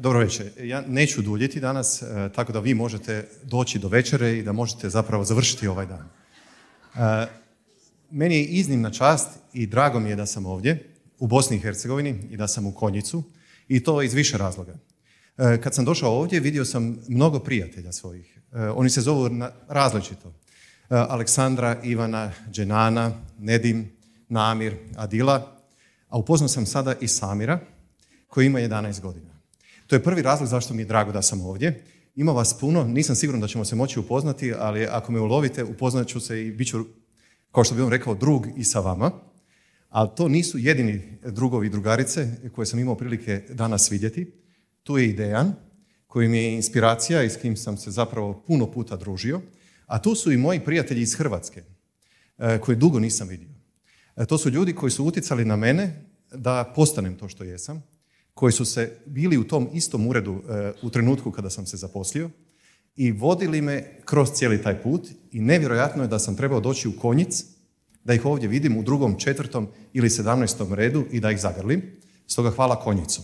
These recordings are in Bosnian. Dobro večer. Ja neću duljiti danas, e, tako da vi možete doći do večere i da možete zapravo završiti ovaj dan. E, meni je iznimna čast i drago mi je da sam ovdje, u Bosni i Hercegovini i da sam u Konjicu i to iz više razloga. E, kad sam došao ovdje vidio sam mnogo prijatelja svojih. Oni se zovu različito. Aleksandra, Ivana, Dženana, Nedim, Namir, Adila, a upoznao sam sada i Samira koji ima 11 godina. To je prvi razlog zašto mi je drago da sam ovdje. Ima vas puno, nisam siguran da ćemo se moći upoznati, ali ako me ulovite, upoznat ću se i bit ću, kao što bi vam rekao, drug i sa vama. Ali to nisu jedini drugovi i drugarice koje sam imao prilike danas vidjeti. Tu je i Dejan, koji mi je inspiracija i s kim sam se zapravo puno puta družio. A tu su i moji prijatelji iz Hrvatske, e, koje dugo nisam vidio. E, to su ljudi koji su utjecali na mene da postanem to što jesam, koji su se bili u tom istom uredu e, u trenutku kada sam se zaposlio i vodili me kroz cijeli taj put i nevjerojatno je da sam trebao doći u konjic, da ih ovdje vidim u drugom, četvrtom ili sedamnaestom redu i da ih zagrlim. Stoga hvala konjicu.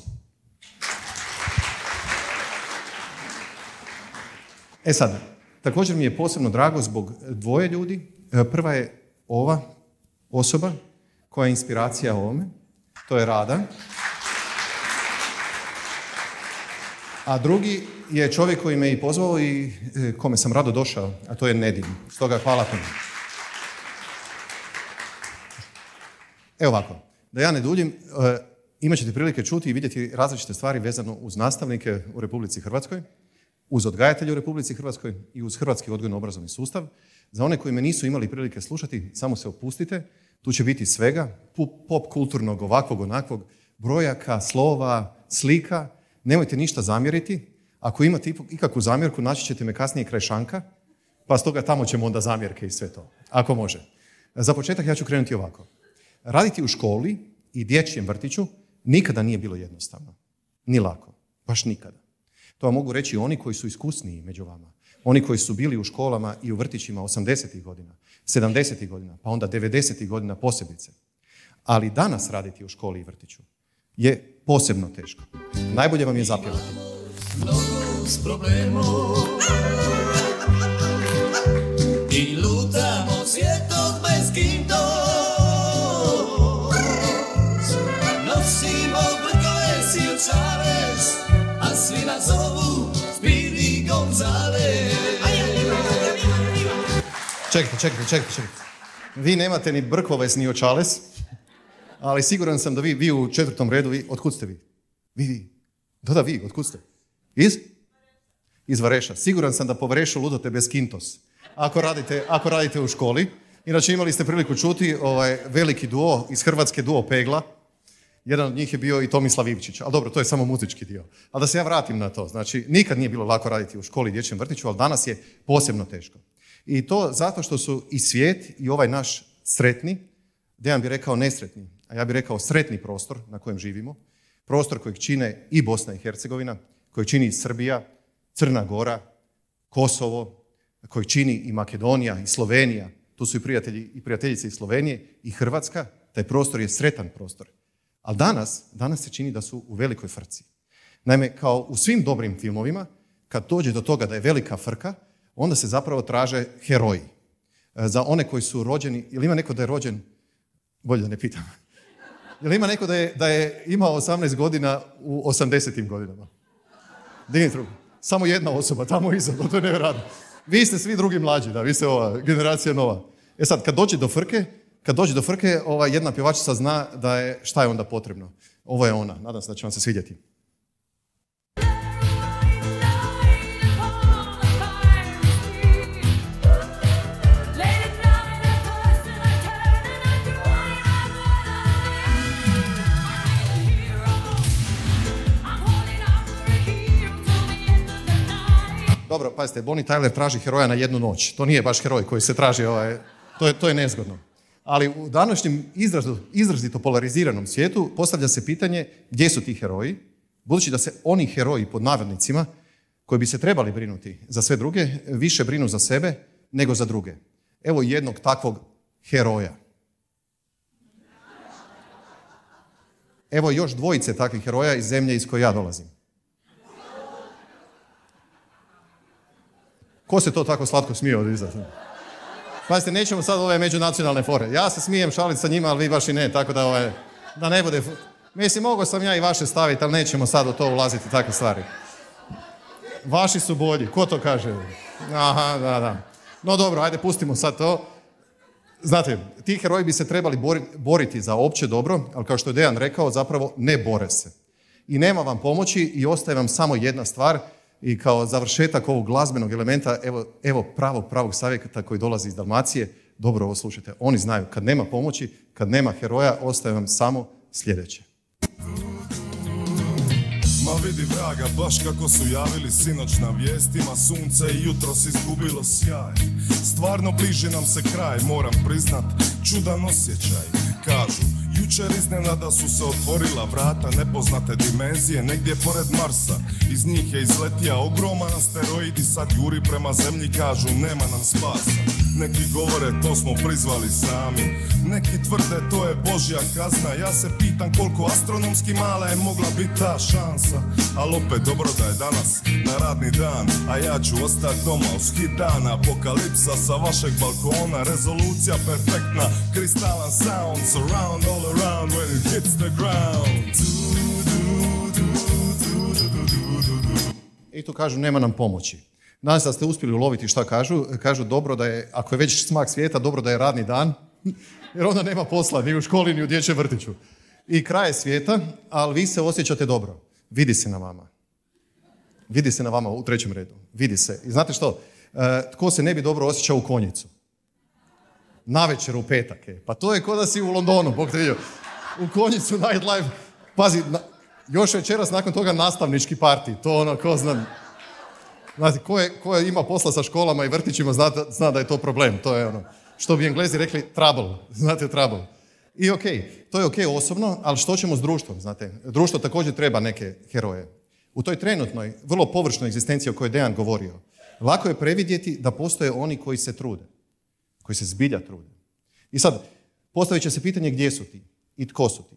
E sad, također mi je posebno drago zbog dvoje ljudi. E, prva je ova osoba koja je inspiracija ovome. To je Rada. A drugi je čovjek koji me i pozvao i e, kome sam rado došao, a to je Nedim. Stoga hvala puno. Evo ovako, da ja ne duljim, e, imat ćete prilike čuti i vidjeti različite stvari vezano uz nastavnike u Republici Hrvatskoj, uz odgajatelje u Republici Hrvatskoj i uz hrvatski odgojno-obrazovni sustav. Za one koji me nisu imali prilike slušati, samo se opustite, tu će biti svega, pop kulturnog, ovakvog, onakvog, brojaka, slova, slika, nemojte ništa zamjeriti. Ako imate ikakvu zamjerku, naći ćete me kasnije kraj šanka, pa stoga tamo ćemo onda zamjerke i sve to, ako može. Za početak ja ću krenuti ovako. Raditi u školi i dječjem vrtiću nikada nije bilo jednostavno. Ni lako. Baš nikada. To vam mogu reći oni koji su iskusniji među vama. Oni koji su bili u školama i u vrtićima 80. godina, 70. godina, pa onda 90. godina posebice. Ali danas raditi u školi i vrtiću je posebno teško. Najbolje vam je zapjevati. I lutamo svijetom bez Nosimo brkove silčares, a svi nas zovu Spiri Gonzales. Čekajte, čekajte, čekajte, čekajte. Vi nemate ni brkove ni očales ali siguran sam da vi, vi u četvrtom redu, vi, otkud ste vi? Vi, da, da, vi, otkud ste? Iz? Iz Vareša. Siguran sam da po Varešu ludate bez kintos. Ako radite, ako radite u školi, Inače imali ste priliku čuti ovaj, veliki duo iz Hrvatske, duo Pegla. Jedan od njih je bio i Tomislav Ivčić, ali dobro, to je samo muzički dio. Ali da se ja vratim na to, znači nikad nije bilo lako raditi u školi i dječjem vrtiću, ali danas je posebno teško. I to zato što su i svijet i ovaj naš sretni, Dejan bi rekao nesretni, a ja bih rekao sretni prostor na kojem živimo, prostor kojeg čine i Bosna i Hercegovina, koji čini i Srbija, Crna Gora, Kosovo, koji čini i Makedonija i Slovenija, tu su i prijatelji i prijateljice iz Slovenije i Hrvatska, taj prostor je sretan prostor. Ali danas, danas se čini da su u velikoj frci. Naime, kao u svim dobrim filmovima, kad dođe do toga da je velika frka, onda se zapravo traže heroji. E, za one koji su rođeni, ili ima neko da je rođen, bolje da ne pitam, Jel ima neko da je, da je imao 18 godina u 80. godinama? Dignite Samo jedna osoba tamo iza, to je nevjerojatno. Vi ste svi drugi mlađi, da, vi ste ova generacija nova. E sad, kad dođe do frke, kad dođe do frke, ova jedna pjevačica zna da je, šta je onda potrebno. Ovo je ona, nadam se da će vam se svidjeti. Dobro, pazite, Bonnie Tyler traži heroja na jednu noć. To nije baš heroj koji se traži, ovaj, to, je, to je nezgodno. Ali u današnjem izrazu, izrazito polariziranom svijetu postavlja se pitanje gdje su ti heroji, budući da se oni heroji pod navodnicima koji bi se trebali brinuti za sve druge, više brinu za sebe nego za druge. Evo jednog takvog heroja. Evo još dvojice takvih heroja iz zemlje iz koje ja dolazim. Ko se to tako slatko smije iza? Pazite, nećemo sad ove međunacionalne fore. Ja se smijem šaliti sa njima, ali vi baš i ne, tako da, ove, da ne bude... Mislim, mogao sam ja i vaše staviti, ali nećemo sad u to ulaziti, takve stvari. Vaši su bolji, ko to kaže? Aha, da, da. No dobro, ajde, pustimo sad to. Znate, ti heroji bi se trebali boriti za opće dobro, ali kao što je Dejan rekao, zapravo ne bore se. I nema vam pomoći i ostaje vam samo jedna stvar – i kao završetak ovog glazbenog elementa, evo, evo pravog, pravog savjeta koji dolazi iz Dalmacije, dobro ovo slušajte. Oni znaju, kad nema pomoći, kad nema heroja, ostaje vam samo sljedeće. Ma vidi vraga, baš kako su javili sinoć na vijestima Sunce i jutro si izgubilo sjaj Stvarno bliži nam se kraj, moram priznat, čudan osjećaj Kažu, Jučer iznenada su se otvorila vrata nepoznate dimenzije negdje pored Marsa Iz njih je izletija ogroman asteroid i sad juri prema zemlji kažu nema nam spasa Neki govore to smo prizvali sami Neki tvrde to je Božja kazna Ja se pitam koliko astronomski mala je mogla biti ta šansa Al opet dobro da je danas na radni dan A ja ću ostati doma u skid dana Apokalipsa sa vašeg balkona Rezolucija perfektna Kristalan sound surround all i tu kažu nema nam pomoći. Nadam se da ste uspjeli uloviti šta kažu. Kažu dobro da je, ako je već smak svijeta, dobro da je radni dan, jer onda nema posla ni u školi, ni u dječjem vrtiću. I kraj svijeta, ali vi se osjećate dobro. Vidi se na vama. Vidi se na vama u trećem redu. Vidi se. I znate što? E, tko se ne bi dobro osjećao u konjicu? na večer u petak. Pa to je ko da si u Londonu, Bog te vidio. U konjicu nightlife. Pazi, još večeras nakon toga nastavnički parti. To ono, ko zna. Znate, ko, je, ima posla sa školama i vrtićima zna, da je to problem. To je ono, što bi englezi rekli trouble. Znate, trouble. I ok, to je ok osobno, ali što ćemo s društvom, znate? Društvo također treba neke heroje. U toj trenutnoj, vrlo površnoj egzistenciji o kojoj Dejan govorio, lako je previdjeti da postoje oni koji se trude koji se zbilja trude. I sad, postavit će se pitanje gdje su ti i tko su ti.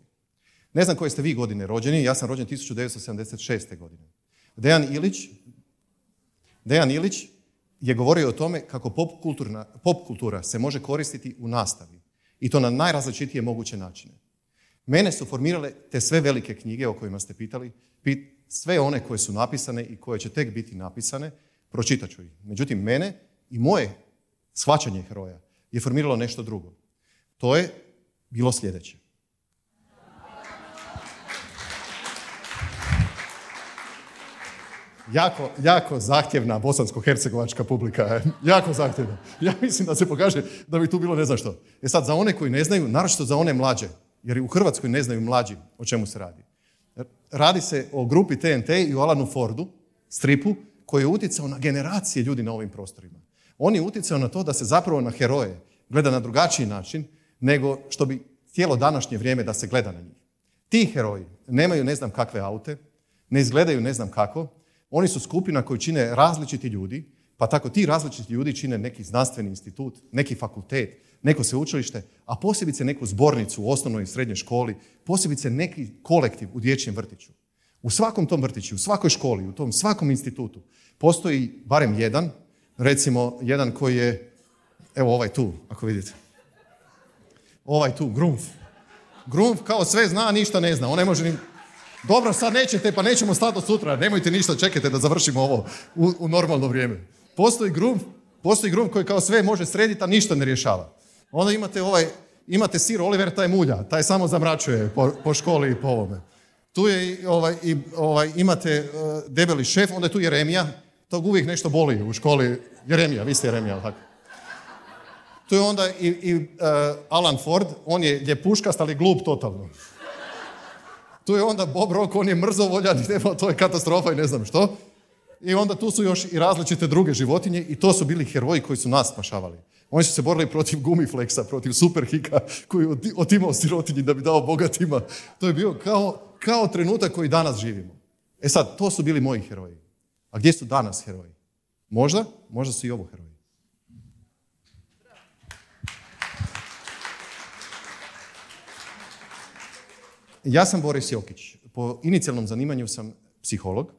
Ne znam koje ste vi godine rođeni, ja sam rođen 1976. godine. Dejan Ilić, Dejan Ilić je govorio o tome kako pop, pop kultura se može koristiti u nastavi i to na najrazličitije moguće načine. Mene su formirale te sve velike knjige o kojima ste pitali, sve one koje su napisane i koje će tek biti napisane, pročitat ću ih. Međutim, mene i moje shvaćanje heroja je formiralo nešto drugo. To je bilo sljedeće. Jako, jako zahtjevna bosansko-hercegovačka publika. jako zahtjevna. Ja mislim da se pokaže da bi tu bilo ne znam što. E sad, za one koji ne znaju, naročito za one mlađe, jer u Hrvatskoj ne znaju mlađi o čemu se radi. Radi se o grupi TNT i o Alanu Fordu, stripu, koji je utjecao na generacije ljudi na ovim prostorima. On je utjecao na to da se zapravo na heroje gleda na drugačiji način nego što bi cijelo današnje vrijeme da se gleda na njih. Ti heroji nemaju ne znam kakve aute, ne izgledaju ne znam kako, oni su skupina koju čine različiti ljudi, pa tako ti različiti ljudi čine neki znanstveni institut, neki fakultet, neko sveučilište, a posebice neku zbornicu u osnovnoj i srednjoj školi, posebice neki kolektiv u dječjem vrtiću. U svakom tom vrtiću, u svakoj školi, u tom svakom institutu postoji barem jedan Recimo, jedan koji je, evo ovaj tu, ako vidite. Ovaj tu, Grunf. grumf kao sve zna, ništa ne zna. On ne može ni... Dobro, sad nećete, pa nećemo stati do sutra. Nemojte ništa, čekajte da završimo ovo u, normalno vrijeme. Postoji Grunf, postoji Grumf koji kao sve može srediti, a ništa ne rješava. Onda imate ovaj, imate Sir Oliver, taj mulja, taj samo zamračuje po, po školi i po ovome. Tu je, ovaj, i, ovaj, imate eh, debeli šef, onda je tu Jeremija, Tog uvijek nešto boli u školi. Jeremija, vi ste Jeremija, tako? Tu je onda i, i e, Alan Ford, on je ljepuškast, ali glup totalno. Tu je onda Bob Rock, on je mrzovoljan, nema, to je katastrofa i ne znam što. I onda tu su još i različite druge životinje i to su bili heroji koji su nas spašavali. Oni su se borili protiv gumifleksa, protiv superhika koji je otimao sirotinji da bi dao bogatima. To je bio kao, kao trenutak koji danas živimo. E sad, to su bili moji heroji. A gdje su danas heroji? Možda, možda su i ovo heroji. Ja sam Boris Jokić. Po inicijalnom zanimanju sam psiholog.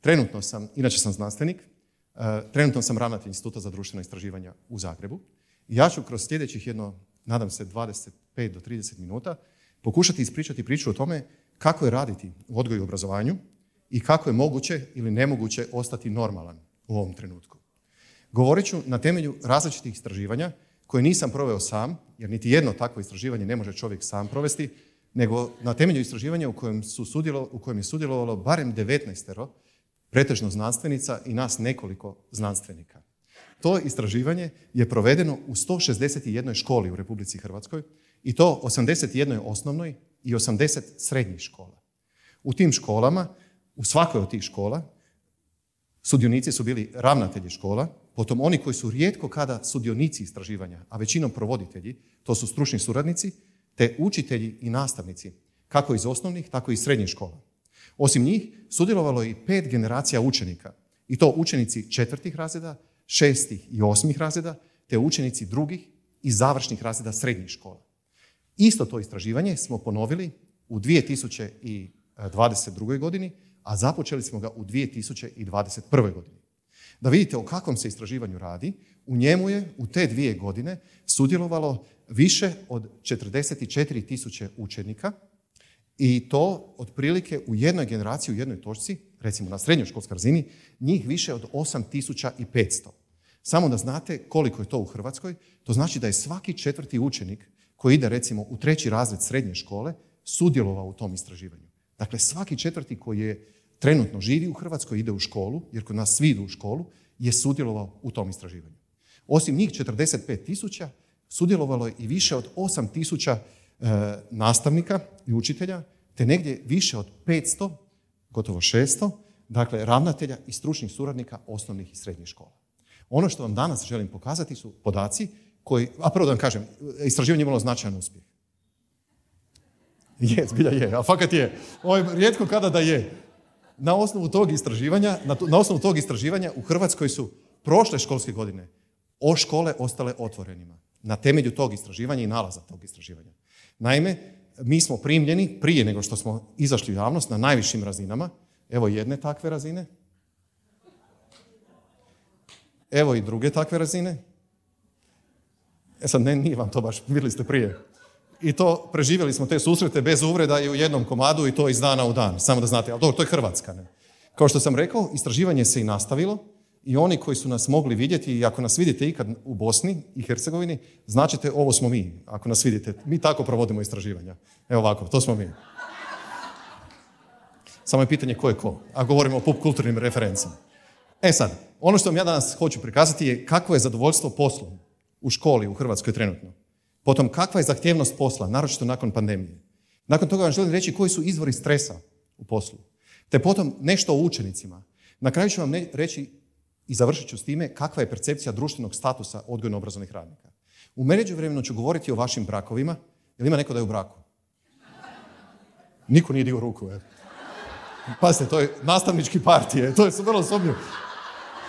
Trenutno sam, inače sam znanstvenik, e, trenutno sam ravnatelj Instituta za društvena istraživanja u Zagrebu. Ja ću kroz sljedećih jedno, nadam se, 25 do 30 minuta pokušati ispričati priču o tome kako je raditi u odgoju i obrazovanju, i kako je moguće ili nemoguće ostati normalan u ovom trenutku. Govorit ću na temelju različitih istraživanja koje nisam proveo sam, jer niti jedno takvo istraživanje ne može čovjek sam provesti, nego na temelju istraživanja u kojem, su sudjelo, u kojem je sudjelovalo barem 19 pretežno znanstvenica i nas nekoliko znanstvenika. To istraživanje je provedeno u 161 školi u Republici Hrvatskoj i to 81 osnovnoj i 80 srednjih škola. U tim školama u svakoj od tih škola sudionici su bili ravnatelji škola, potom oni koji su rijetko kada sudionici istraživanja, a većinom provoditelji, to su stručni suradnici, te učitelji i nastavnici, kako iz osnovnih, tako i srednjih škola. Osim njih, sudjelovalo je i pet generacija učenika, i to učenici četvrtih razreda, šestih i osmih razreda, te učenici drugih i završnih razreda srednjih škola. Isto to istraživanje smo ponovili u 2022. godini a započeli smo ga u 2021. godini. Da vidite o kakvom se istraživanju radi, u njemu je u te dvije godine sudjelovalo više od 44 tisuće učenika i to otprilike u jednoj generaciji, u jednoj točci, recimo na srednjoškolskoj razini, njih više od 8500. Samo da znate koliko je to u Hrvatskoj, to znači da je svaki četvrti učenik koji ide recimo u treći razred srednje škole sudjelovao u tom istraživanju. Dakle, svaki četvrti koji je trenutno živi u Hrvatskoj, ide u školu, jer kod nas svi idu u školu, je sudjelovao u tom istraživanju. Osim njih 45 tisuća, sudjelovalo je i više od 8 tisuća e, nastavnika i učitelja, te negdje više od 500, gotovo 600, dakle, ravnatelja i stručnih suradnika osnovnih i srednjih škola. Ono što vam danas želim pokazati su podaci koji, a prvo da vam kažem, istraživanje je imalo značajan uspjeh. Je, zbilja je, a fakat je. Ovo ovaj, rijetko kada da je. Na osnovu tog istraživanja, na, na osnovu tog istraživanja u Hrvatskoj su prošle školske godine o škole ostale otvorenima. Na temelju tog istraživanja i nalaza tog istraživanja. Naime, mi smo primljeni prije nego što smo izašli u javnost na najvišim razinama. Evo jedne takve razine. Evo i druge takve razine. E sad, ne, nije vam to baš, vidjeli ste prije i to preživjeli smo te susrete bez uvreda i u jednom komadu i to iz dana u dan, samo da znate, ali dobro, to je Hrvatska. Ne? Kao što sam rekao, istraživanje se i nastavilo i oni koji su nas mogli vidjeti i ako nas vidite ikad u Bosni i Hercegovini, značite ovo smo mi, ako nas vidite. Mi tako provodimo istraživanja. Evo ovako, to smo mi. Samo je pitanje ko je ko, a govorimo o pop kulturnim referencama. E sad, ono što vam ja danas hoću prikazati je kako je zadovoljstvo poslom u školi u Hrvatskoj trenutno. Potom, kakva je zahtjevnost posla, naročito nakon pandemije. Nakon toga vam želim reći koji su izvori stresa u poslu. Te potom nešto o učenicima. Na kraju ću vam reći i završit ću s time kakva je percepcija društvenog statusa odgojno-obrazovnih radnika. U međuvremenu ću govoriti o vašim brakovima. Jel ima neko da je u braku? Niko nije dio ruku. E. Pazite, to je nastavnički partije. To je vrlo sobnju.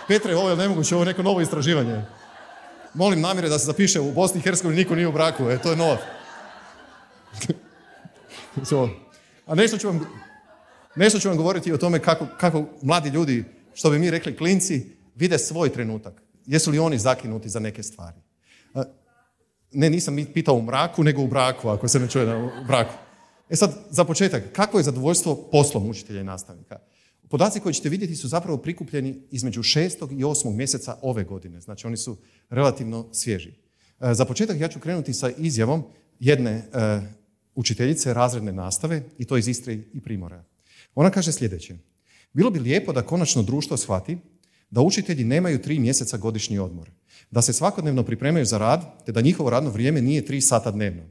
Petre, ovo je nemoguće, ovo je neko novo istraživanje molim namjere da se zapiše u Bosni i Hercegovini niko nije u braku, e, to je nov. A nešto ću, vam, nešto ću vam govoriti o tome kako, kako mladi ljudi, što bi mi rekli klinci, vide svoj trenutak. Jesu li oni zakinuti za neke stvari? Ne, nisam pitao u mraku, nego u braku, ako se ne čuje na braku. E sad, za početak, kako je zadovoljstvo poslom učitelja i nastavnika? Podaci koje ćete vidjeti su zapravo prikupljeni između 6. i 8. mjeseca ove godine. Znači oni su relativno svježi. E, za početak ja ću krenuti sa izjavom jedne e, učiteljice razredne nastave i to iz Istre i Primora. Ona kaže sljedeće. Bilo bi lijepo da konačno društvo shvati da učitelji nemaju tri mjeseca godišnji odmor, da se svakodnevno pripremaju za rad, te da njihovo radno vrijeme nije tri sata dnevno,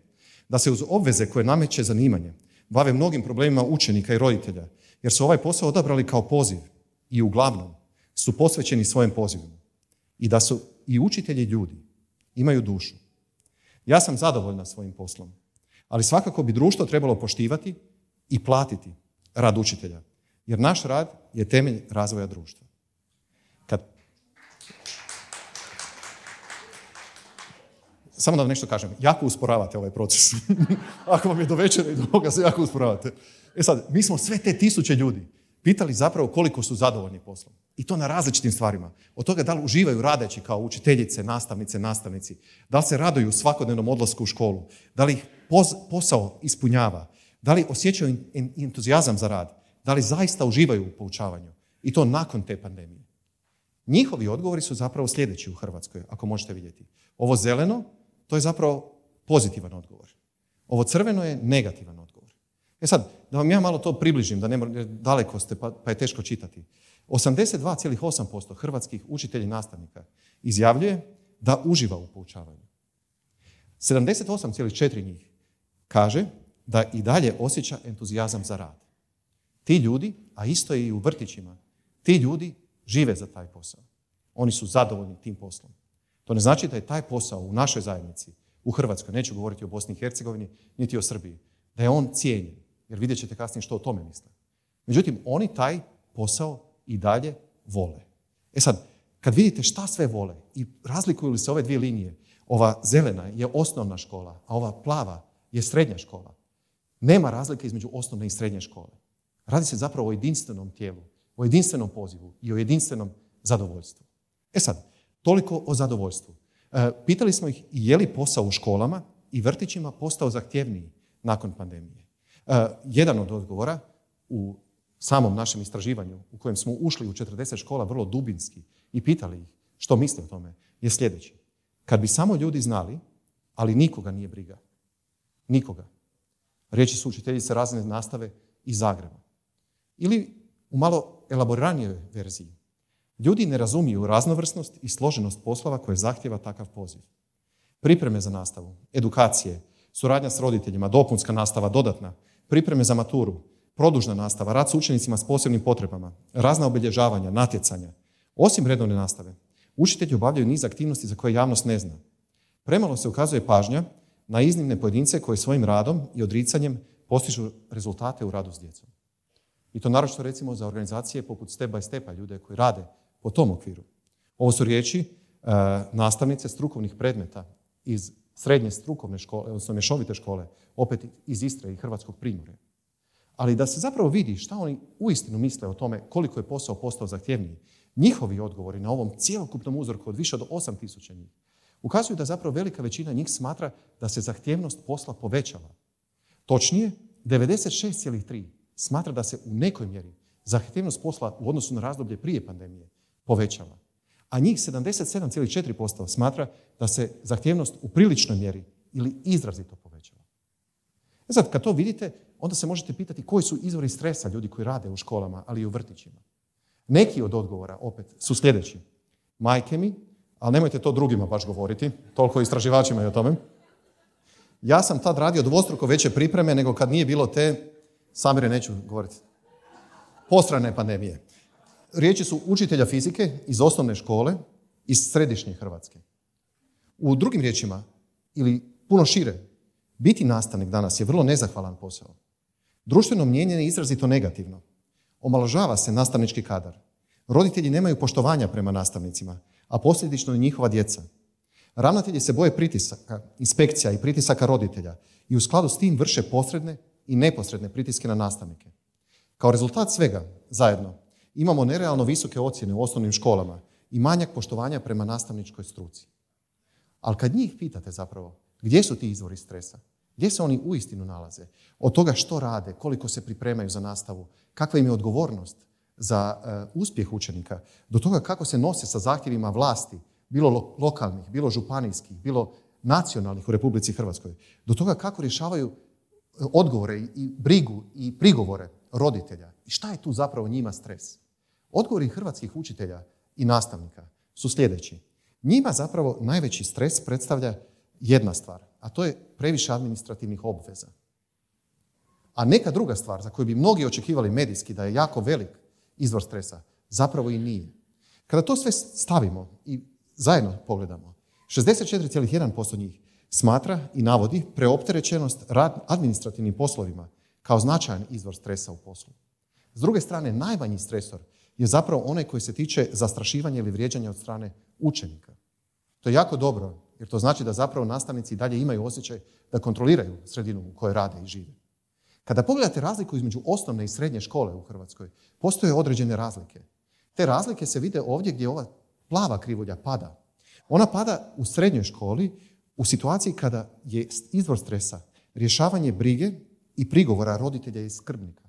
da se uz obveze koje nameće zanimanje bave mnogim problemima učenika i roditelja, jer su ovaj posao odabrali kao poziv i uglavnom su posvećeni svojem pozivu. I da su i učitelji ljudi imaju dušu. Ja sam zadovoljna svojim poslom, ali svakako bi društvo trebalo poštivati i platiti rad učitelja, jer naš rad je temelj razvoja društva. Samo da vam nešto kažem, jako usporavate ovaj proces. Ako vam je do večera i do ovoga se jako usporavate. E sad, mi smo sve te tisuće ljudi pitali zapravo koliko su zadovoljni poslom. I to na različitim stvarima. Od toga da li uživaju radeći kao učiteljice, nastavnice, nastavnici. Da li se raduju svakodnevnom odlasku u školu. Da li ih posao ispunjava. Da li osjećaju entuzijazam za rad. Da li zaista uživaju u poučavanju. I to nakon te pandemije. Njihovi odgovori su zapravo sljedeći u Hrvatskoj, ako možete vidjeti. Ovo zeleno to je zapravo pozitivan odgovor. Ovo crveno je negativan odgovor. E sad, da vam ja malo to približim, da ne mora, daleko ste pa, pa je teško čitati. 82,8% hrvatskih učitelja i nastavnika izjavljuje da uživa u poučavanju. 78,4 njih kaže da i dalje osjeća entuzijazam za rad. Ti ljudi, a isto je i u vrtićima, ti ljudi žive za taj posao. Oni su zadovoljni tim poslom. To ne znači da je taj posao u našoj zajednici, u Hrvatskoj, neću govoriti o Bosni i Hercegovini, niti o Srbiji, da je on cijenjen, jer vidjet ćete kasnije što o tome misle. Međutim, oni taj posao i dalje vole. E sad, kad vidite šta sve vole i razlikuju li se ove dvije linije, ova zelena je osnovna škola, a ova plava je srednja škola. Nema razlike između osnovne i srednje škole. Radi se zapravo o jedinstvenom tijelu, o jedinstvenom pozivu i o jedinstvenom zadovoljstvu. E sad, Toliko o zadovoljstvu. E, pitali smo ih je li posao u školama i vrtićima postao zahtjevniji nakon pandemije. E, jedan od odgovora u samom našem istraživanju u kojem smo ušli u 40 škola vrlo dubinski i pitali ih što misle o tome je sljedeći. Kad bi samo ljudi znali, ali nikoga nije briga. Nikoga. Riječi su učiteljice razne nastave iz Zagreba. Ili u malo elaboranijoj verziji. Ljudi ne razumiju raznovrsnost i složenost poslova koje zahtjeva takav poziv. Pripreme za nastavu, edukacije, suradnja s roditeljima, dopunska nastava, dodatna, pripreme za maturu, produžna nastava, rad s učenicima s posebnim potrebama, razna obilježavanja, natjecanja. Osim redovne nastave, učitelji obavljaju niz aktivnosti za koje javnost ne zna. Premalo se ukazuje pažnja na iznimne pojedince koji svojim radom i odricanjem postižu rezultate u radu s djecom. I to naročito recimo za organizacije poput Step by Stepa, ljude koji rade po tom okviru. Ovo su riječi e, nastavnice strukovnih predmeta iz srednje strukovne škole, odnosno mješovite škole, opet iz Istre i Hrvatskog primorja. Ali da se zapravo vidi šta oni uistinu misle o tome koliko je posao postao zahtjevniji, njihovi odgovori na ovom cjelokupnom uzorku od više od 8000 njih ukazuju da zapravo velika većina njih smatra da se zahtjevnost posla povećala. Točnije, 96,3 smatra da se u nekoj mjeri zahtjevnost posla u odnosu na razdoblje prije pandemije povećava. A njih 77,4% smatra da se zahtjevnost u priličnoj mjeri ili izrazito povećava. E sad, kad to vidite, onda se možete pitati koji su izvori stresa ljudi koji rade u školama, ali i u vrtićima. Neki od odgovora, opet, su sljedeći. Majke mi, ali nemojte to drugima baš govoriti, toliko istraživačima i o tome. Ja sam tad radio dvostruko veće pripreme nego kad nije bilo te, samire neću govoriti, postrane pandemije riječi su učitelja fizike iz osnovne škole iz središnje Hrvatske. U drugim riječima, ili puno šire, biti nastavnik danas je vrlo nezahvalan posao. Društveno mijenjanje je izrazito negativno. Omalažava se nastavnički kadar. Roditelji nemaju poštovanja prema nastavnicima, a posljedično i njihova djeca. Ravnatelji se boje pritisaka, inspekcija i pritisaka roditelja i u skladu s tim vrše posredne i neposredne pritiske na nastavnike. Kao rezultat svega, zajedno, Imamo nerealno visoke ocjene u osnovnim školama i manjak poštovanja prema nastavničkoj struci. Ali kad njih pitate zapravo gdje su ti izvori stresa, gdje se oni uistinu nalaze, od toga što rade, koliko se pripremaju za nastavu, kakva im je odgovornost za eh, uspjeh učenika, do toga kako se nose sa zahtjevima vlasti, bilo lokalnih, bilo županijskih, bilo nacionalnih u Republici Hrvatskoj, do toga kako rješavaju eh, odgovore i brigu i prigovore roditelja. I šta je tu zapravo njima stres? Odgovori hrvatskih učitelja i nastavnika su sljedeći. Njima zapravo najveći stres predstavlja jedna stvar, a to je previše administrativnih obveza. A neka druga stvar za koju bi mnogi očekivali medijski da je jako velik izvor stresa, zapravo i nije. Kada to sve stavimo i zajedno pogledamo, 64,1% njih smatra i navodi preopterećenost rad administrativnim poslovima kao značajan izvor stresa u poslu. S druge strane, najmanji stresor je zapravo onaj koji se tiče zastrašivanja ili vrijeđanja od strane učenika. To je jako dobro, jer to znači da zapravo nastavnici i dalje imaju osjećaj da kontroliraju sredinu u kojoj rade i žive. Kada pogledate razliku između osnovne i srednje škole u Hrvatskoj, postoje određene razlike. Te razlike se vide ovdje gdje ova plava krivulja pada. Ona pada u srednjoj školi u situaciji kada je izvor stresa rješavanje brige i prigovora roditelja i skrbnika.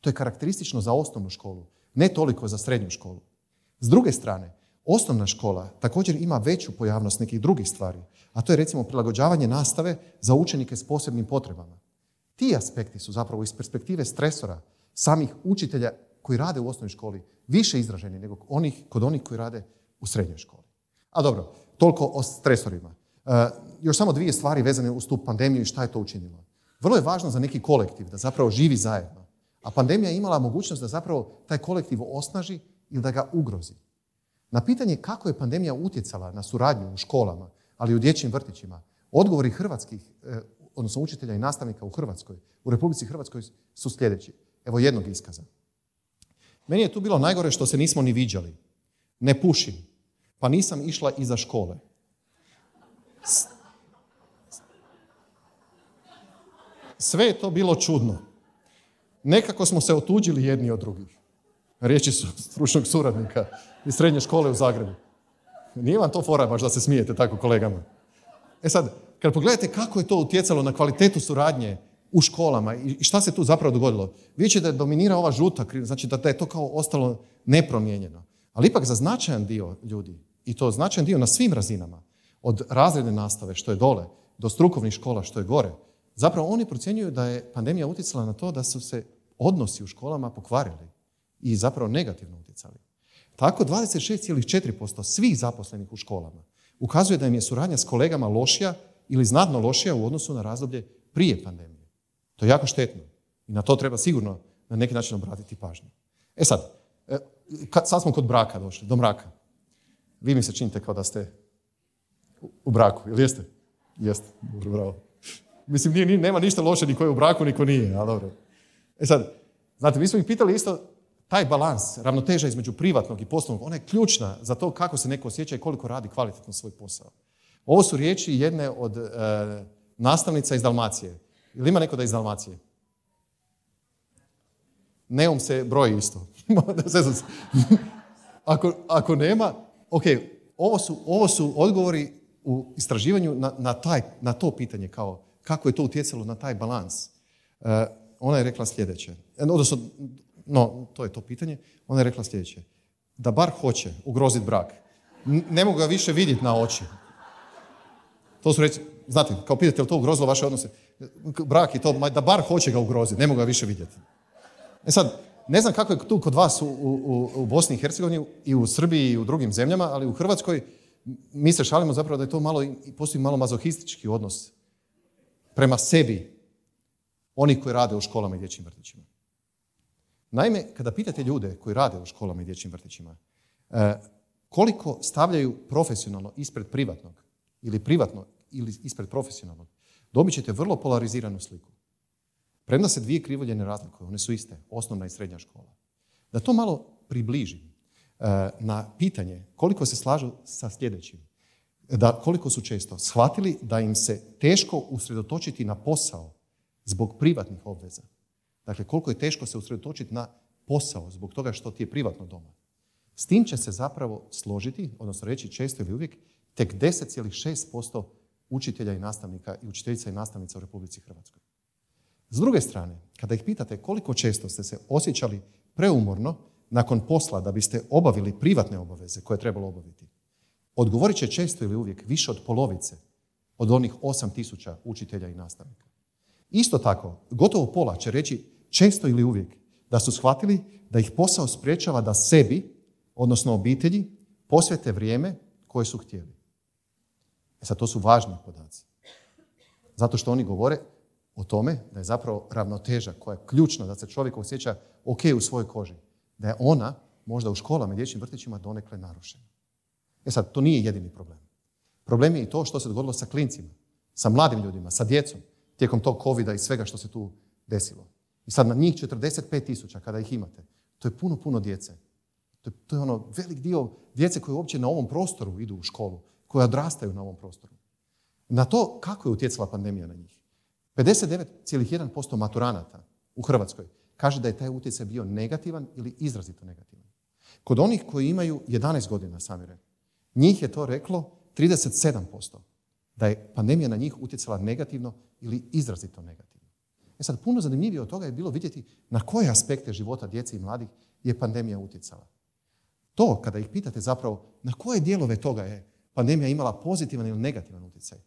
To je karakteristično za osnovnu školu ne toliko za srednju školu. S druge strane, osnovna škola također ima veću pojavnost nekih drugih stvari, a to je recimo prilagođavanje nastave za učenike s posebnim potrebama. Ti aspekti su zapravo iz perspektive stresora samih učitelja koji rade u osnovnoj školi više izraženi nego onih, kod onih koji rade u srednjoj školi. A dobro, toliko o stresorima. E, još samo dvije stvari vezane uz tu pandemiju i šta je to učinilo. Vrlo je važno za neki kolektiv da zapravo živi zajedno. A pandemija je imala mogućnost da zapravo taj kolektiv osnaži ili da ga ugrozi. Na pitanje kako je pandemija utjecala na suradnju u školama, ali i u dječjim vrtićima, odgovori hrvatskih, e, odnosno učitelja i nastavnika u Hrvatskoj, u Republici Hrvatskoj su sljedeći. Evo jednog iskaza. Meni je tu bilo najgore što se nismo ni viđali. Ne pušim, pa nisam išla iza škole. Sve je to bilo čudno nekako smo se otuđili jedni od drugih. Riječi su stručnog suradnika iz srednje škole u Zagrebu. Nije vam to fora baš da se smijete tako kolegama. E sad, kad pogledate kako je to utjecalo na kvalitetu suradnje u školama i šta se tu zapravo dogodilo, vidjet ćete da je dominira ova žuta, znači da je to kao ostalo nepromijenjeno. Ali ipak za značajan dio ljudi, i to značajan dio na svim razinama, od razredne nastave što je dole, do strukovnih škola što je gore, zapravo oni procjenjuju da je pandemija utjecala na to da su se odnosi u školama pokvarili i zapravo negativno utjecali. Tako 26,4% svih zaposlenih u školama ukazuje da im je suradnja s kolegama lošija ili znatno lošija u odnosu na razdoblje prije pandemije. To je jako štetno i na to treba sigurno na neki način obratiti pažnju. E sad, e, sad smo kod braka došli, do mraka. Vi mi se činite kao da ste u braku, ili jeste? Jeste, dobro, bravo. Mislim, nije, nema ništa loše ni ko je u braku, niko nije, ali dobro. E sad, znate, mi smo ih pitali isto taj balans, ravnoteža između privatnog i poslovnog, ona je ključna za to kako se neko osjeća i koliko radi kvalitetno svoj posao. Ovo su riječi jedne od e, nastavnica iz Dalmacije. Ili ima neko da je iz Dalmacije? Neum se broji isto. ako, nema, ok, ovo su, odgovori u istraživanju na, taj, na to pitanje kao kako je to utjecalo na taj balans. E, ona je rekla sljedeće, e, odnosno, no, to je to pitanje, ona je rekla sljedeće, da bar hoće ugroziti brak, ne mogu ga više vidjeti na oči. To su reći, znate, kao pitate, je li to ugrozilo vaše odnose? Brak i to, da bar hoće ga ugroziti, ne mogu ga više vidjeti. E sad, ne znam kako je tu kod vas u, u Bosni i Hercegovini i u Srbiji i u drugim zemljama, ali u Hrvatskoj mi se šalimo zapravo da je to malo, postoji malo mazohistički odnos prema sebi oni koji rade u školama i dječjim vrtićima. Naime, kada pitate ljude koji rade u školama i dječjim vrtićima, e, koliko stavljaju profesionalno ispred privatnog ili privatno ili ispred profesionalnog, dobit ćete vrlo polariziranu sliku. Premda se dvije krivolje ne razlikuju, one su iste, osnovna i srednja škola. Da to malo približim e, na pitanje koliko se slažu sa sljedećim, da koliko su često shvatili da im se teško usredotočiti na posao zbog privatnih obveza. Dakle, koliko je teško se usredotočiti na posao zbog toga što ti je privatno doma. S tim će se zapravo složiti, odnosno reći često ili uvijek, tek 10,6% učitelja i nastavnika i učiteljica i nastavnica u Republici Hrvatskoj. S druge strane, kada ih pitate koliko često ste se osjećali preumorno nakon posla da biste obavili privatne obaveze koje je trebalo obaviti, odgovorit će često ili uvijek više od polovice od onih 8000 učitelja i nastavnika. Isto tako, gotovo pola će reći često ili uvijek da su shvatili da ih posao sprječava da sebi, odnosno obitelji, posvete vrijeme koje su htjeli. E sad, to su važni podaci. Zato što oni govore o tome da je zapravo ravnoteža koja je ključna da se čovjek osjeća ok u svojoj koži. Da je ona možda u školama i dječjim vrtićima donekle narušena. E sad, to nije jedini problem. Problem je i to što se dogodilo sa klincima, sa mladim ljudima, sa djecom tijekom tog covida i svega što se tu desilo. I sad na njih 45 tisuća, kada ih imate, to je puno, puno djece. To je, ono velik dio djece koji uopće na ovom prostoru idu u školu, koji odrastaju na ovom prostoru. Na to kako je utjecala pandemija na njih. 59,1% maturanata u Hrvatskoj kaže da je taj utjecaj bio negativan ili izrazito negativan. Kod onih koji imaju 11 godina, Samire, njih je to reklo 37% da je pandemija na njih utjecala negativno ili izrazito negativno. E sad, puno zanimljivije od toga je bilo vidjeti na koje aspekte života djece i mladih je pandemija utjecala. To, kada ih pitate zapravo na koje dijelove toga je pandemija imala pozitivan ili negativan utjecaj,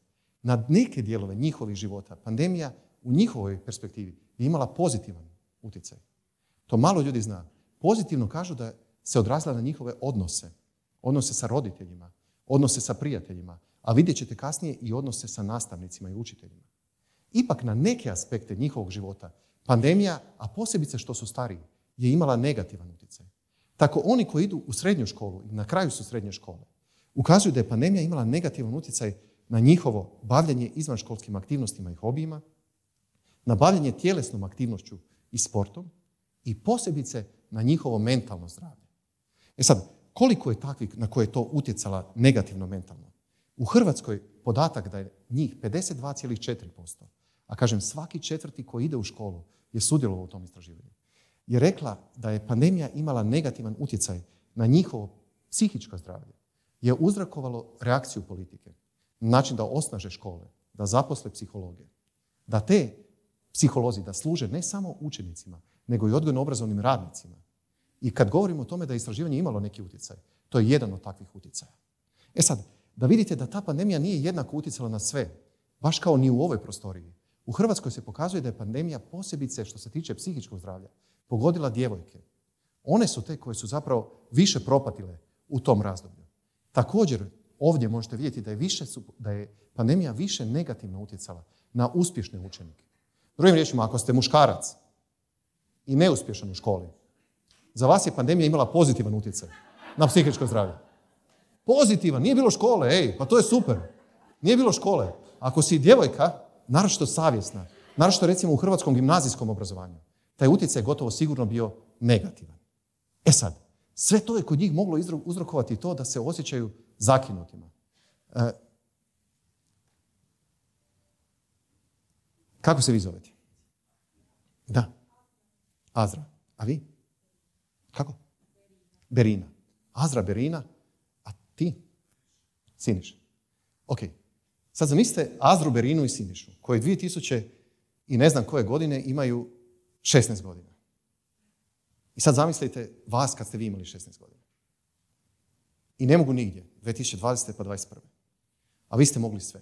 na neke dijelove njihovih života pandemija u njihovoj perspektivi je imala pozitivan utjecaj. To malo ljudi zna. Pozitivno kažu da se odrazila na njihove odnose. Odnose sa roditeljima, odnose sa prijateljima, a vidjet ćete kasnije i odnose sa nastavnicima i učiteljima. Ipak na neke aspekte njihovog života pandemija, a posebice što su stariji, je imala negativan utjecaj. Tako oni koji idu u srednju školu i na kraju su srednje škole, ukazuju da je pandemija imala negativan utjecaj na njihovo bavljanje izvanškolskim aktivnostima i hobijima, na bavljanje tjelesnom aktivnošću i sportom i posebice na njihovo mentalno zdravlje. E sad, koliko je takvih na koje je to utjecala negativno mentalno? U Hrvatskoj podatak da je njih 52,4%, a kažem svaki četvrti koji ide u školu je sudjelovao u tom istraživanju, je rekla da je pandemija imala negativan utjecaj na njihovo psihičko zdravlje, je uzrakovalo reakciju politike, način da osnaže škole, da zaposle psihologe, da te psiholozi da služe ne samo učenicima, nego i odgojno-obrazovnim radnicima. I kad govorimo o tome da je istraživanje imalo neki utjecaj, to je jedan od takvih utjecaja. E sad, da vidite da ta pandemija nije jednako utjecala na sve, baš kao ni u ovoj prostoriji. U Hrvatskoj se pokazuje da je pandemija posebice što se tiče psihičkog zdravlja pogodila djevojke. One su te koje su zapravo više propatile u tom razdoblju. Također, ovdje možete vidjeti da je, više, da je pandemija više negativno utjecala na uspješne učenike. Drugim riječima, ako ste muškarac i neuspješan u školi, za vas je pandemija imala pozitivan utjecaj na psihičko zdravlje. Pozitivan, nije bilo škole, ej, pa to je super. Nije bilo škole. Ako si djevojka, naročito savjesna, naročito recimo u hrvatskom gimnazijskom obrazovanju, taj utjecaj je gotovo sigurno bio negativan. E sad, sve to je kod njih moglo uzrokovati to da se osjećaju zakinutima. E, kako se vi zovete? Da. Azra. A vi? Kako? Berina. Azra Berina ti? Siniša. Ok. Sad zamislite Azru Berinu i Sinišu, koji 2000 i ne znam koje godine imaju 16 godina. I sad zamislite vas kad ste vi imali 16 godina. I ne mogu nigdje, 2020. pa 2021. A vi ste mogli sve.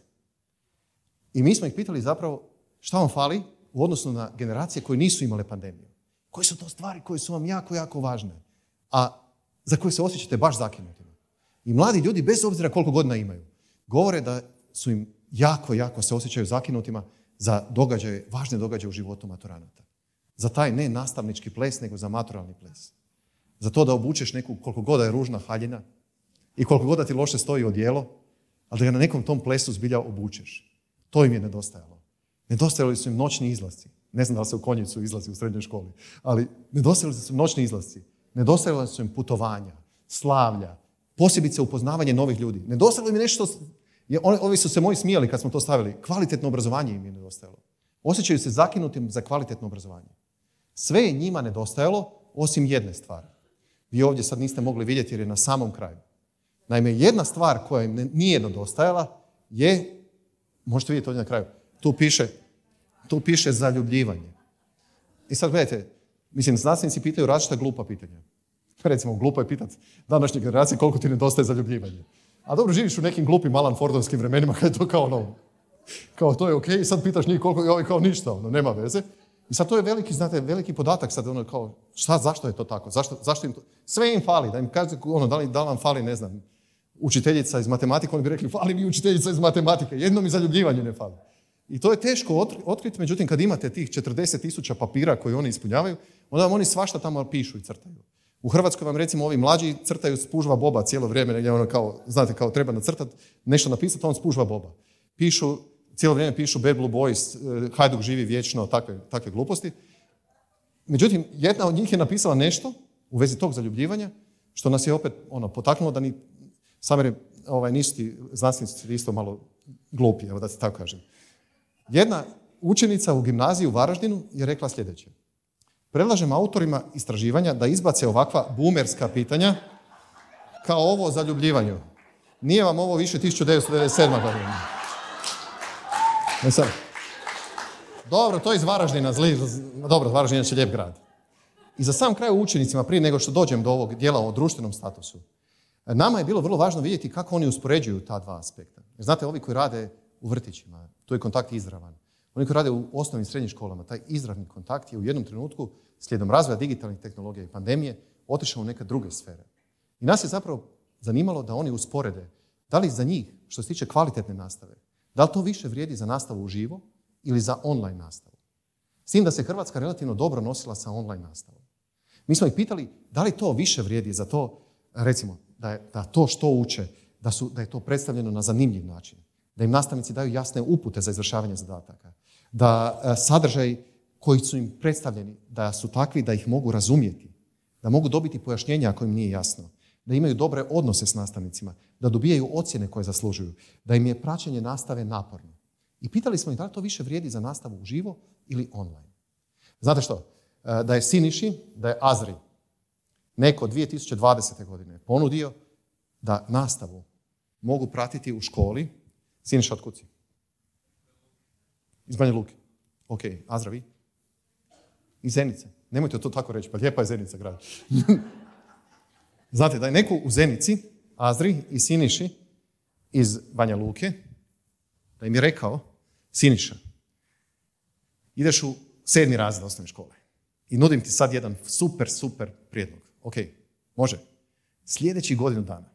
I mi smo ih pitali zapravo šta vam fali u odnosu na generacije koje nisu imale pandemiju. Koje su to stvari koje su vam jako, jako važne, a za koje se osjećate baš zakinuti. I mladi ljudi, bez obzira koliko godina imaju, govore da su im jako, jako se osjećaju zakinutima za događaje, važne događaje u životu maturanata. Za taj ne nastavnički ples, nego za maturalni ples. Za to da obučeš neku, koliko god je ružna haljina i koliko god da ti loše stoji odijelo ali da ga na nekom tom plesu zbilja obučeš. To im je nedostajalo. Nedostajali su im noćni izlasci. Ne znam da li se u konjicu izlazi u srednjoj školi, ali nedostajali su im noćni izlasci. Nedostajali su im putovanja, slavlja, posebice upoznavanje novih ljudi. Nedostajalo mi nešto, je, ovi su se moji smijali kad smo to stavili, kvalitetno obrazovanje im je nedostajalo. Osjećaju se zakinutim za kvalitetno obrazovanje. Sve je njima nedostajalo, osim jedne stvari. Vi ovdje sad niste mogli vidjeti jer je na samom kraju. Naime, jedna stvar koja im nije nedostajala je, možete vidjeti ovdje na kraju, tu piše, tu piše zaljubljivanje. I sad gledajte, mislim, znanstvenici pitaju različita glupa pitanja recimo glupo je pitati današnje generacije koliko ti nedostaje zaljubljivanje. A dobro, živiš u nekim glupim Alan Fordovskim vremenima kad je to kao ono, kao to je ok, i sad pitaš njih koliko je kao ništa, ono, nema veze. I sad to je veliki, znate, veliki podatak sad, ono, kao, šta, zašto je to tako, zašto, zašto im to, sve im fali, da im kaže ono, da li, da vam fali, ne znam, učiteljica iz matematike, oni bi rekli, fali mi učiteljica iz matematike, jedno mi zaljubljivanje ne fali. I to je teško otkriti, međutim, kad imate tih 40 tisuća papira koje oni ispunjavaju, onda vam oni svašta tamo pišu i crtaju. U Hrvatskoj vam recimo ovi mlađi crtaju spužva boba cijelo vrijeme, negdje ono kao, znate, kao treba nacrtati, nešto napisati, on spužva boba. Pišu, cijelo vrijeme pišu Bad Blue Boys, eh, Hajduk živi vječno, takve, takve gluposti. Međutim, jedna od njih je napisala nešto u vezi tog zaljubljivanja, što nas je opet ono, potaknulo da ni samere ovaj, nisu ti znanstvenici isto malo glupi, evo da se tako kažem. Jedna učenica u gimnaziji u Varaždinu je rekla sljedeće. Predlažem autorima istraživanja da izbace ovakva bumerska pitanja kao ovo o zaljubljivanju. Nije vam ovo više 1997. godina. E sad. Dobro, to je iz Varaždina. Zli, dobro, Varaždina će lijep grad. I za sam kraj učenicima, prije nego što dođem do ovog dijela o društvenom statusu, nama je bilo vrlo važno vidjeti kako oni uspoređuju ta dva aspekta. znate, ovi koji rade u vrtićima, tu je kontakt izravan. Oni koji rade u osnovnim i srednjim školama, taj izravni kontakt je u jednom trenutku, slijedom razvoja digitalnih tehnologija i pandemije, otišao u neke druge sfere. I nas je zapravo zanimalo da oni usporede da li za njih, što se tiče kvalitetne nastave, da li to više vrijedi za nastavu uživo ili za online nastavu. S tim da se Hrvatska relativno dobro nosila sa online nastavom. Mi smo ih pitali da li to više vrijedi za to, recimo, da, to što uče, da, da je to predstavljeno na zanimljiv način, da im nastavnici daju jasne upute za izvršavanje zadataka, da e, sadržaj koji su im predstavljeni, da su takvi da ih mogu razumjeti, da mogu dobiti pojašnjenja ako im nije jasno, da imaju dobre odnose s nastavnicima, da dobijaju ocjene koje zaslužuju, da im je praćenje nastave naporno. I pitali smo ih da li to više vrijedi za nastavu uživo ili online. Znate što? E, da je Siniši, da je Azri neko 2020. godine ponudio da nastavu mogu pratiti u školi. Siniša, od iz Banja Luke. Ok, Azra, vi? Iz Zenice. Nemojte to tako reći, pa lijepa je Zenica grad. Znate, da je neko u Zenici, Azri i Siniši iz Banja Luke, da im je rekao, Siniša, ideš u sedmi razred osnovne škole i nudim ti sad jedan super, super prijedlog. Ok, može. Sljedeći godinu dana,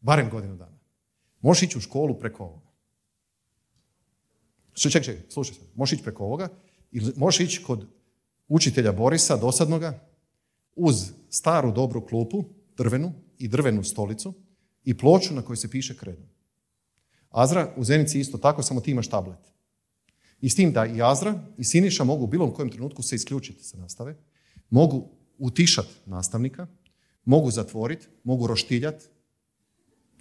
barem godinu dana, možeš ići u školu preko ovoga. Čekaj, čekaj, slušaj se, možeš ići preko ovoga ili možeš ići kod učitelja Borisa, dosadnoga, uz staru dobru klupu, drvenu i drvenu stolicu i ploču na kojoj se piše kredo. Azra u Zenici isto tako, samo ti imaš tablet. I s tim da i Azra i Siniša mogu u bilo kojem trenutku se isključiti sa nastave, mogu utišati nastavnika, mogu zatvoriti, mogu roštiljati,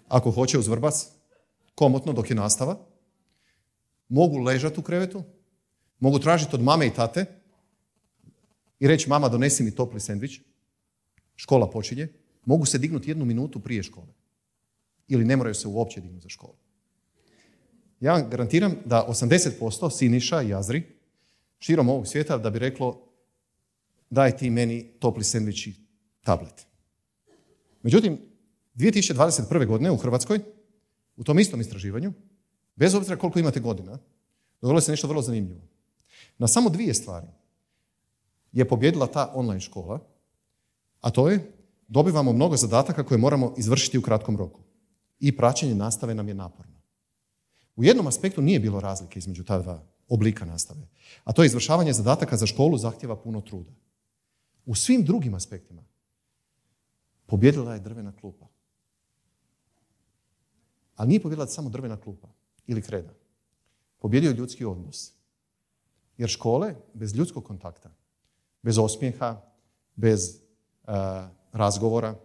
ako hoće uz vrbas, komotno dok je nastava, mogu ležati u krevetu, mogu tražiti od mame i tate i reći mama donesi mi topli sendvič, škola počinje, mogu se dignuti jednu minutu prije škole ili ne moraju se uopće dignuti za školu. Ja vam garantiram da 80% Siniša i jazri širom ovog svijeta da bi reklo daj ti meni topli sendvič i tablet. Međutim, 2021. godine u Hrvatskoj, u tom istom istraživanju, bez obzira koliko imate godina, dogodilo se nešto vrlo zanimljivo. Na samo dvije stvari je pobjedila ta online škola, a to je dobivamo mnogo zadataka koje moramo izvršiti u kratkom roku. I praćenje nastave nam je naporno. U jednom aspektu nije bilo razlike između ta dva oblika nastave, a to je izvršavanje zadataka za školu zahtjeva puno truda. U svim drugim aspektima pobjedila je drvena klupa. Ali nije pobjedila samo drvena klupa ili kreda. Pobjedio je ljudski odnos. Jer škole bez ljudskog kontakta, bez osmijeha, bez e, razgovora,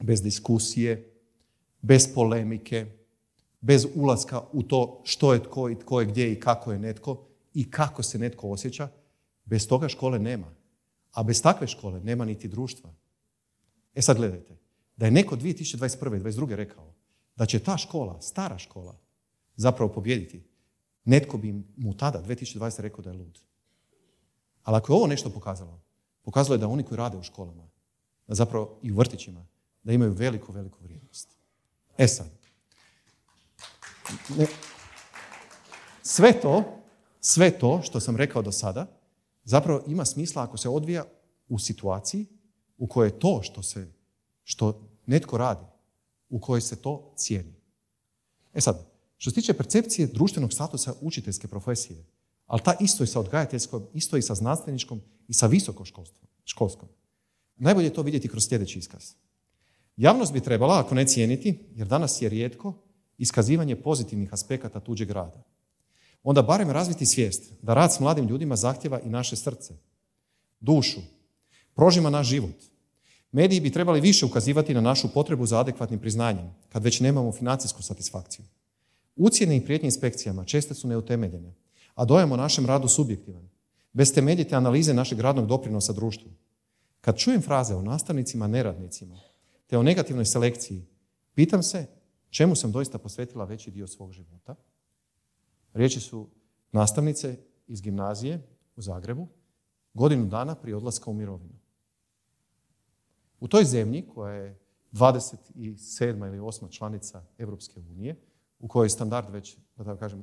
bez diskusije, bez polemike, bez ulaska u to što je tko i tko je gdje i kako je netko i kako se netko osjeća, bez toga škole nema. A bez takve škole nema niti društva. E sad gledajte, da je neko 2021. i 2022. rekao da će ta škola, stara škola, zapravo pobjediti. Netko bi mu tada, 2020, rekao da je lud. Ali ako je ovo nešto pokazalo, pokazalo je da oni koji rade u školama, da zapravo i u vrtićima, da imaju veliku, veliku vrijednost. E sad, sve to, sve to što sam rekao do sada, zapravo ima smisla ako se odvija u situaciji u kojoj je to što se, što netko radi, u kojoj se to cijeni. E sad, što se tiče percepcije društvenog statusa učiteljske profesije, ali ta isto i sa odgajateljskom, isto i sa znanstveničkom i sa visokoškolskom. Najbolje je to vidjeti kroz sljedeći iskaz. Javnost bi trebala, ako ne cijeniti, jer danas je rijetko, iskazivanje pozitivnih aspekata tuđeg rada. Onda barem razviti svijest da rad s mladim ljudima zahtjeva i naše srce, dušu, prožima naš život. Mediji bi trebali više ukazivati na našu potrebu za adekvatnim priznanjem, kad već nemamo financijsku satisfakciju. Ucijene i prijetnje inspekcijama česte su neutemeljene, a dojam o našem radu subjektivan, bez temeljite analize našeg radnog doprinosa društvu. Kad čujem fraze o nastavnicima, neradnicima, te o negativnoj selekciji, pitam se čemu sam doista posvetila veći dio svog života. Riječi su nastavnice iz gimnazije u Zagrebu, godinu dana prije odlaska u mirovinu. U toj zemlji koja je 27. ili 8. članica Europske unije, u kojoj je standard već, da tako kažem,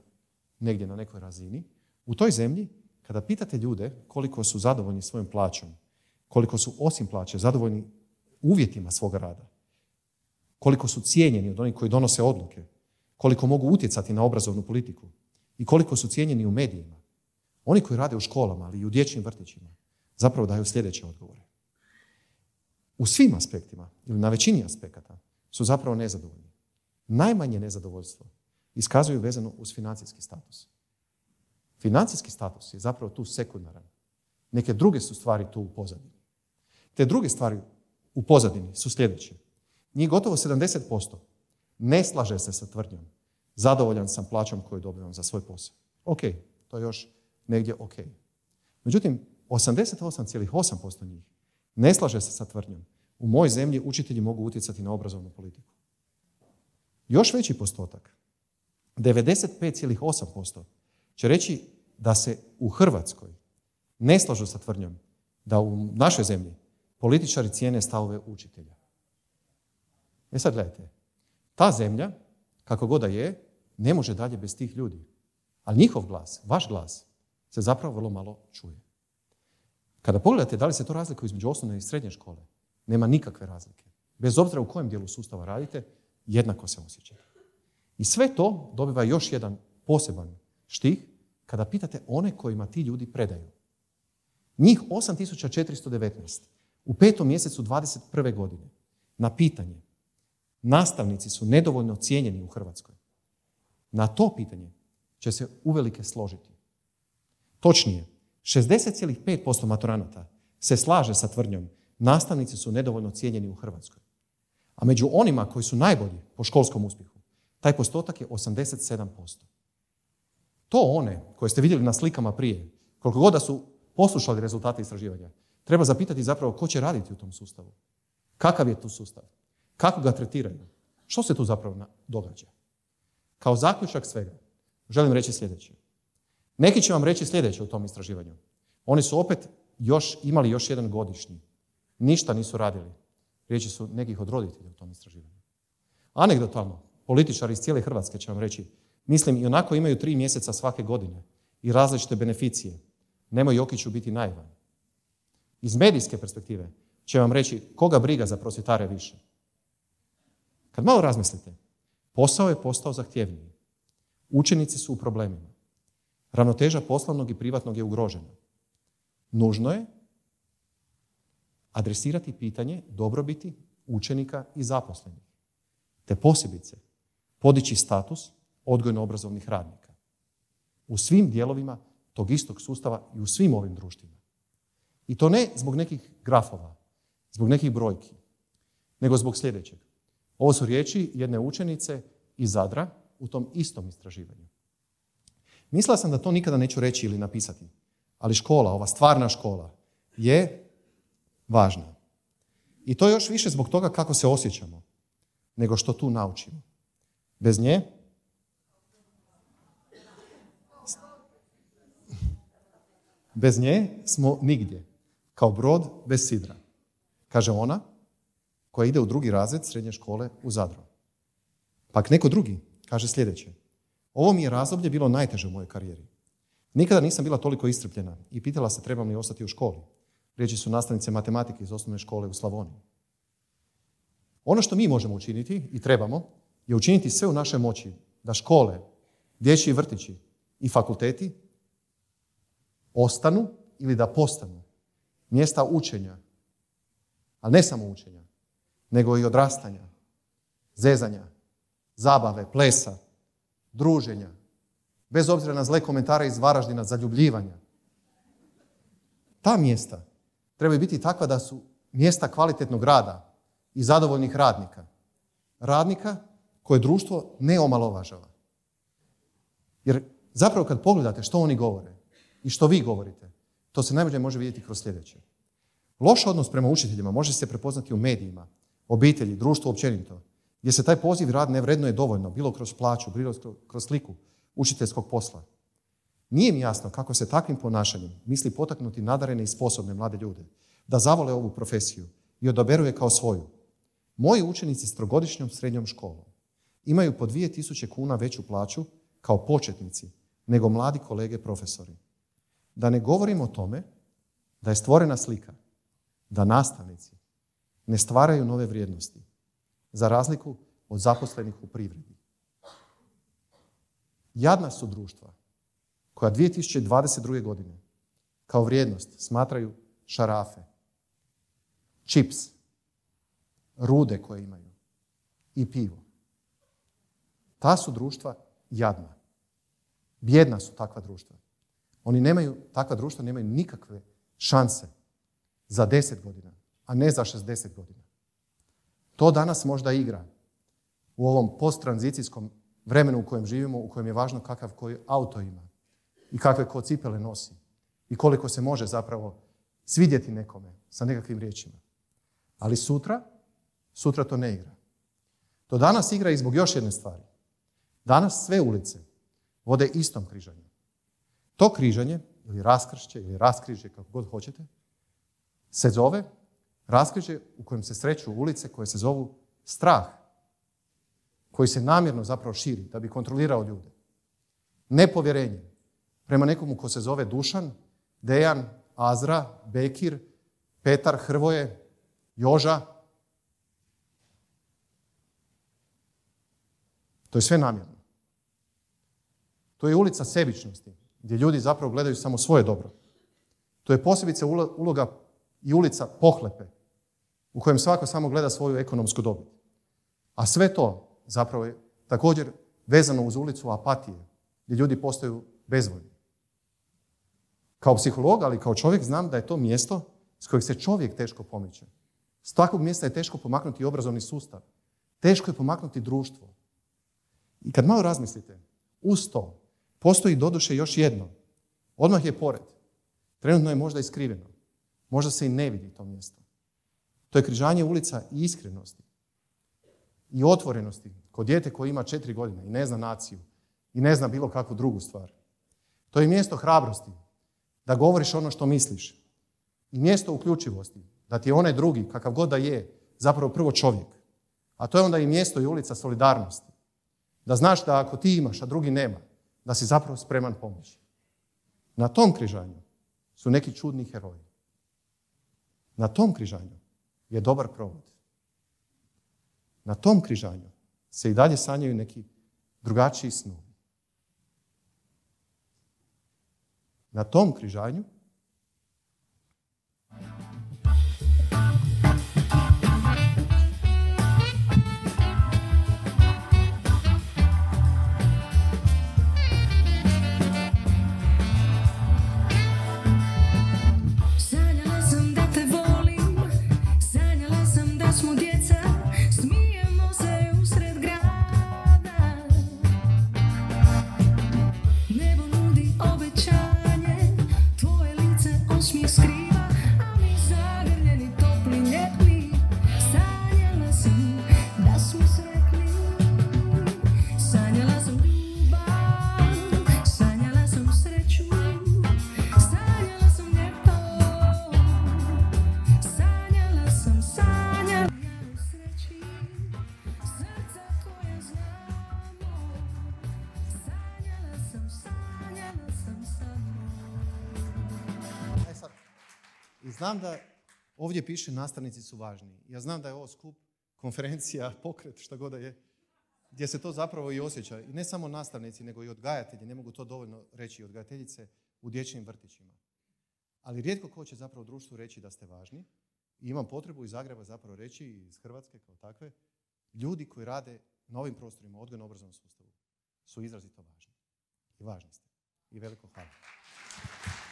negdje na nekoj razini, u toj zemlji, kada pitate ljude koliko su zadovoljni svojom plaćom, koliko su osim plaće zadovoljni uvjetima svoga rada, koliko su cijenjeni od onih koji donose odluke, koliko mogu utjecati na obrazovnu politiku i koliko su cijenjeni u medijima, oni koji rade u školama, ali i u dječjim vrtićima, zapravo daju sljedeće odgovore. U svim aspektima ili na većini aspekata su zapravo nezadovoljni najmanje nezadovoljstvo iskazuju vezano uz financijski status. Financijski status je zapravo tu sekundaran. Neke druge su stvari tu u pozadini. Te druge stvari u pozadini su sljedeće. Njih gotovo 70% ne slaže se sa tvrdnjom. Zadovoljan sam plaćom koju dobivam za svoj posao. Ok, to je još negdje ok. Međutim, 88,8% njih ne slaže se sa tvrdnjom. U mojoj zemlji učitelji mogu utjecati na obrazovnu politiku. Još veći postotak, 95,8% će reći da se u Hrvatskoj ne slažu sa tvrdnjom da u našoj zemlji političari cijene stavove učitelja. E sad gledajte, ta zemlja, kako god da je, ne može dalje bez tih ljudi. Ali njihov glas, vaš glas, se zapravo vrlo malo čuje. Kada pogledate da li se to razlikuje između osnovne i srednje škole, nema nikakve razlike. Bez obzira u kojem dijelu sustava radite, jednako se osjećaju. I sve to dobiva još jedan poseban štih kada pitate one kojima ti ljudi predaju. Njih 8419 u petom mjesecu 21. godine na pitanje nastavnici su nedovoljno cijenjeni u Hrvatskoj. Na to pitanje će se uvelike složiti. Točnije, 60,5% maturanata se slaže sa tvrdnjom nastavnici su nedovoljno cijenjeni u Hrvatskoj. A među onima koji su najbolji po školskom uspjehu, taj postotak je 87%. To one koje ste vidjeli na slikama prije, koliko god da su poslušali rezultate istraživanja, treba zapitati zapravo ko će raditi u tom sustavu. Kakav je tu sustav? Kako ga tretiraju? Što se tu zapravo događa? Kao zaključak svega, želim reći sljedeće. Neki će vam reći sljedeće u tom istraživanju. Oni su opet još imali još jedan godišnji. Ništa nisu radili. Riječi su nekih od roditelja u tom istraživanju. Anegdotalno, političari iz cijele Hrvatske će vam reći, mislim i onako imaju tri mjeseca svake godine i različite beneficije. Nemoj Jokiću biti naivan. Iz medijske perspektive će vam reći koga briga za prosvjetare više. Kad malo razmislite, posao je postao zahtjevniji. Učenici su u problemima. Ravnoteža poslovnog i privatnog je ugrožena. Nužno je adresirati pitanje dobrobiti učenika i zaposlenih, te posebice podići status odgojno-obrazovnih radnika u svim dijelovima tog istog sustava i u svim ovim društvima. I to ne zbog nekih grafova, zbog nekih brojki, nego zbog sljedećeg. Ovo su riječi jedne učenice iz Zadra u tom istom istraživanju. Mislila sam da to nikada neću reći ili napisati, ali škola, ova stvarna škola, je važna. I to još više zbog toga kako se osjećamo, nego što tu naučimo. Bez nje Bez nje smo nigdje, kao brod bez sidra, kaže ona koja ide u drugi razred srednje škole u Zadru. Pak neko drugi kaže sljedeće. Ovo mi je razdoblje bilo najteže u mojoj karijeri. Nikada nisam bila toliko istrpljena i pitala se trebam li ostati u školi. Riječi su nastavnice matematike iz osnovne škole u Slavoniji. Ono što mi možemo učiniti i trebamo je učiniti sve u našoj moći da škole, dječji vrtići i fakulteti ostanu ili da postanu mjesta učenja, ali ne samo učenja, nego i odrastanja, zezanja, zabave, plesa, druženja, bez obzira na zle komentare iz Varaždina, zaljubljivanja. Ta mjesta trebaju biti takva da su mjesta kvalitetnog rada i zadovoljnih radnika. Radnika koje društvo ne omalovažava. Jer zapravo kad pogledate što oni govore i što vi govorite, to se najbolje može vidjeti kroz sljedeće. Loš odnos prema učiteljima može se prepoznati u medijima, obitelji, društvu općenito, gdje se taj poziv rad ne je dovoljno, bilo kroz plaću, bilo kroz sliku učiteljskog posla. Nije mi jasno kako se takvim ponašanjem misli potaknuti nadarene i sposobne mlade ljude da zavole ovu profesiju i odaberu je kao svoju. Moji učenici s trogodišnjom srednjom školom imaju po 2000 kuna veću plaću kao početnici nego mladi kolege profesori. Da ne govorim o tome da je stvorena slika da nastavnici ne stvaraju nove vrijednosti za razliku od zaposlenih u privredi. Jadna su društva koja 2022. godine kao vrijednost smatraju šarafe, čips, rude koje imaju i pivo. Ta su društva jadna. Bjedna su takva društva. Oni nemaju, takva društva nemaju nikakve šanse za deset godina, a ne za 60 godina. To danas možda igra u ovom posttranzicijskom vremenu u kojem živimo, u kojem je važno kakav koji auto ima, i kakve ko cipele nosi i koliko se može zapravo svidjeti nekome sa nekakvim riječima. Ali sutra, sutra to ne igra. To danas igra i zbog još jedne stvari. Danas sve ulice vode istom križanju. To križanje, ili raskršće, ili raskrižje, kako god hoćete, se zove raskrižje u kojem se sreću ulice koje se zovu strah, koji se namjerno zapravo širi da bi kontrolirao ljude. Nepovjerenje, prema nekomu ko se zove Dušan, Dejan, Azra, Bekir, Petar, Hrvoje, Joža. To je sve namjerno. To je ulica sebičnosti, gdje ljudi zapravo gledaju samo svoje dobro. To je posebice uloga i ulica pohlepe, u kojem svako samo gleda svoju ekonomsku dobit. A sve to zapravo je također vezano uz ulicu apatije, gdje ljudi postaju bezvoljni. Kao psiholog, ali kao čovjek znam da je to mjesto s kojeg se čovjek teško pomiče. S takvog mjesta je teško pomaknuti obrazovni sustav. Teško je pomaknuti društvo. I kad malo razmislite, uz to postoji doduše još jedno. Odmah je pored. Trenutno je možda iskriveno. Možda se i ne vidi to mjesto. To je križanje ulica i iskrenosti. I otvorenosti. Kod dijete koje ima četiri godine i ne zna naciju. I ne zna bilo kakvu drugu stvar. To je mjesto hrabrosti da govoriš ono što misliš. I mjesto uključivosti, da ti je onaj drugi, kakav god da je, zapravo prvo čovjek. A to je onda i mjesto i ulica solidarnosti. Da znaš da ako ti imaš, a drugi nema, da si zapravo spreman pomoći. Na tom križanju su neki čudni heroji. Na tom križanju je dobar provod. Na tom križanju se i dalje sanjaju neki drugačiji snovi. na tom križanju znam da ovdje piše nastavnici su važni. Ja znam da je ovo skup, konferencija, pokret, šta god da je, gdje se to zapravo i osjeća. I ne samo nastavnici, nego i odgajatelji, ne mogu to dovoljno reći, odgajateljice u dječjim vrtićima. Ali rijetko ko će zapravo društvu reći da ste važni. I imam potrebu iz Zagreba zapravo reći, iz Hrvatske kao takve, ljudi koji rade na ovim prostorima, odgojno-obrazovnom sustavu, su izrazito važni. I važni ste. I veliko hvala.